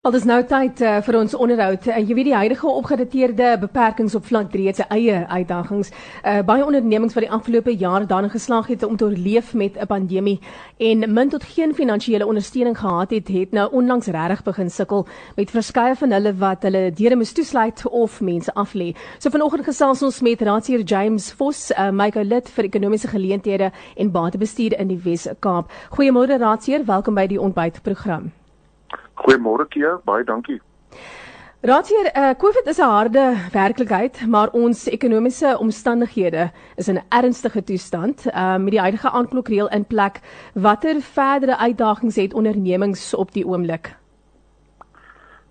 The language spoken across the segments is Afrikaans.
Al dis nou tyd uh, vir ons onderhoud. Uh, jy weet die huidige opgedateerde beperkings op vlak 3 het sy eie uitdagings. Uh, baie ondernemings wat die afgelope jaar daarin geslaag het om te oorleef met 'n pandemie en min tot geen finansiële ondersteuning gehad het, het nou onlangs regtig begin sukkel met verskeie van hulle wat hulle deure moes toesluit of mense aflê. So vanoggend gesels ons met Raadsheer James Vos, uh, Michael Lit vir ekonomiese geleenthede en batebestuur in die Wes-Kaap. Goeiemôre Raadsheer, welkom by die ontbytprogram. Goeiemôre Kia, baie dankie. Raadsheer, uh, COVID is 'n harde werklikheid, maar ons ekonomiese omstandighede is in 'n ernstige toestand. Uh, met die huidige aanklokreël in plek, watter verdere uitdagings het ondernemings op die oomblik?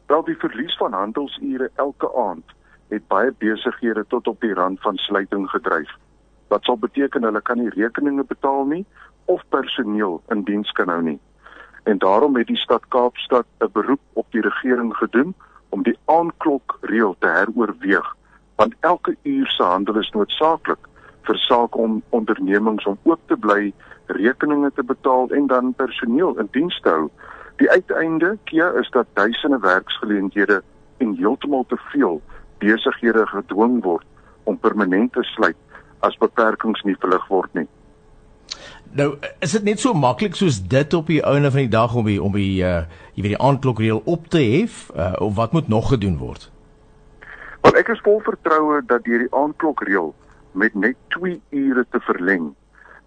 Wel, die verlies van handelsure elke aand het baie besighede tot op die rand van sluiting gedryf. Wat sal beteken hulle kan nie rekeninge betaal nie of personeel in diens kan hou nie en daarom het die stad Kaapstad 'n beroep op die regering gedoen om die aanklokreël te heroorweeg want elke uur se handel is noodsaaklik vir sake om ondernemings om oop te bly, rekeninge te betaal en dan personeel in diens te hou. Die uiteinde kia is dat duisende werksgeleenthede en heeltemal te veel besighede gedwing word om permanent te sluit as beperkings nie verlig word nie. Nou, is dit net so maklik soos dit op die ouene van die dag om die om die uh jy weet die aandklokreël op te hef uh, of wat moet nog gedoen word? Want ek is vol vertroue dat deur die aandklokreël met net 2 ure te verleng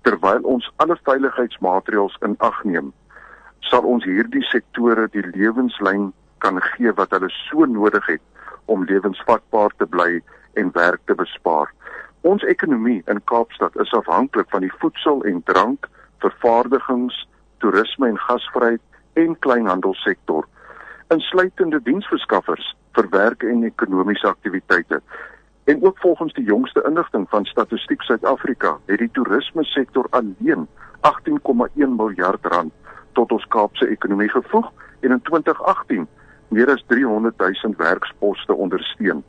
terwyl ons alle veiligheidsmaatreëls in ag neem, sal ons hierdie sektore die lewenslyn kan gee wat hulle so nodig het om lewensvatbaar te bly en werk te bespaar. Ons ekonomie in Kaapstad is afhanklik van die voedsel en drank, vervaardigings, toerisme en gasvryheid en kleinhandelsektor, insluitende diensverskaffers vir werk en ekonomiese aktiwiteite. En ook volgens die jongste inligting van Statistiek Suid-Afrika, het die toerisme sektor alleen 18,1 miljard rand tot ons Kaapse ekonomie gevoeg en in 2018 meer as 300 000 werksposte ondersteun.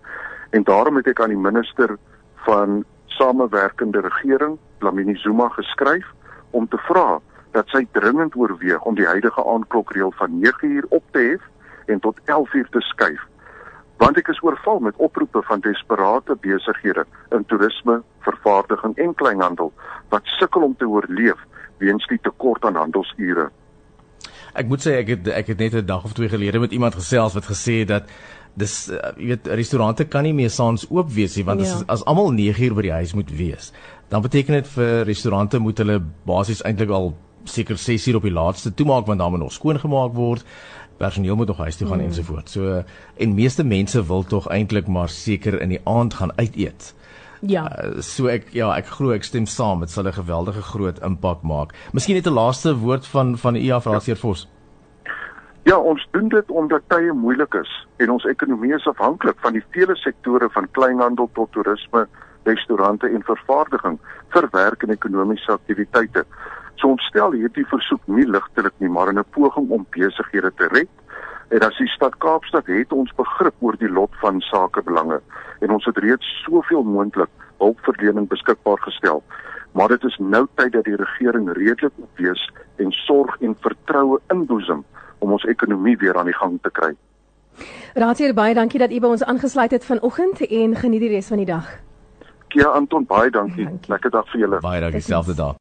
En daarom het ek aan die minister van samewerkende regering Lamini Zuma geskryf om te vra dat sy dringend oorweeg om die huidige aanklokreël van 9 uur op te hef en tot 11 uur te skuif want ek is oorval met oproepe van desperate besighede in toerisme, vervaardiging en kleinhandel wat sukkel om te oorleef weens die tekort aan handelsure. Ek moet sê ek het ek het net 'n dag of twee gelede met iemand gesels wat gesê het dat dis uh, jy weet restaurante kan nie meer saans oop wees nie want ja. as as almal 9 uur by die huis moet wees dan beteken dit vir restaurante moet hulle basies eintlik al seker 6 uur op die laaste toemaak want dan moet nog skoon gemaak word personeel moet nog huis toe gaan mm. ensovoorts so en meeste mense wil tog eintlik maar seker in die aand gaan uit eet Ja. Uh, so ek ja, ek glo ek stem saam, dit sal 'n geweldige groot impak maak. Miskien net 'n laaste woord van van IA vir Raadseer Vos. Ja. Ons doen dit omdat tye moeilik is en ons ekonomie is afhanklik van die vele sektore van kleinhandel tot toerisme, restaurante en vervaardiging vir werk en ekonomiese aktiwiteite. So ons stel hierdie versoek nie ligtelik nie, maar in 'n poging om besighede te red. En as die stad Kaapstad het ons begrip oor die lot van sakebelange en ons het reeds soveel moontlik hulpverlening beskikbaar gestel. Maar dit is nou tyd dat die regering redelik opwees en sorg en vertroue inboesem om ons ekonomie weer aan die gang te kry. Raadsheer baie dankie dat u by ons aangesluit het vanoggend en geniet die res van die dag. Kia Anton baie dankie. dankie. Lekker dag vir julle. Baie dankie selfde dag.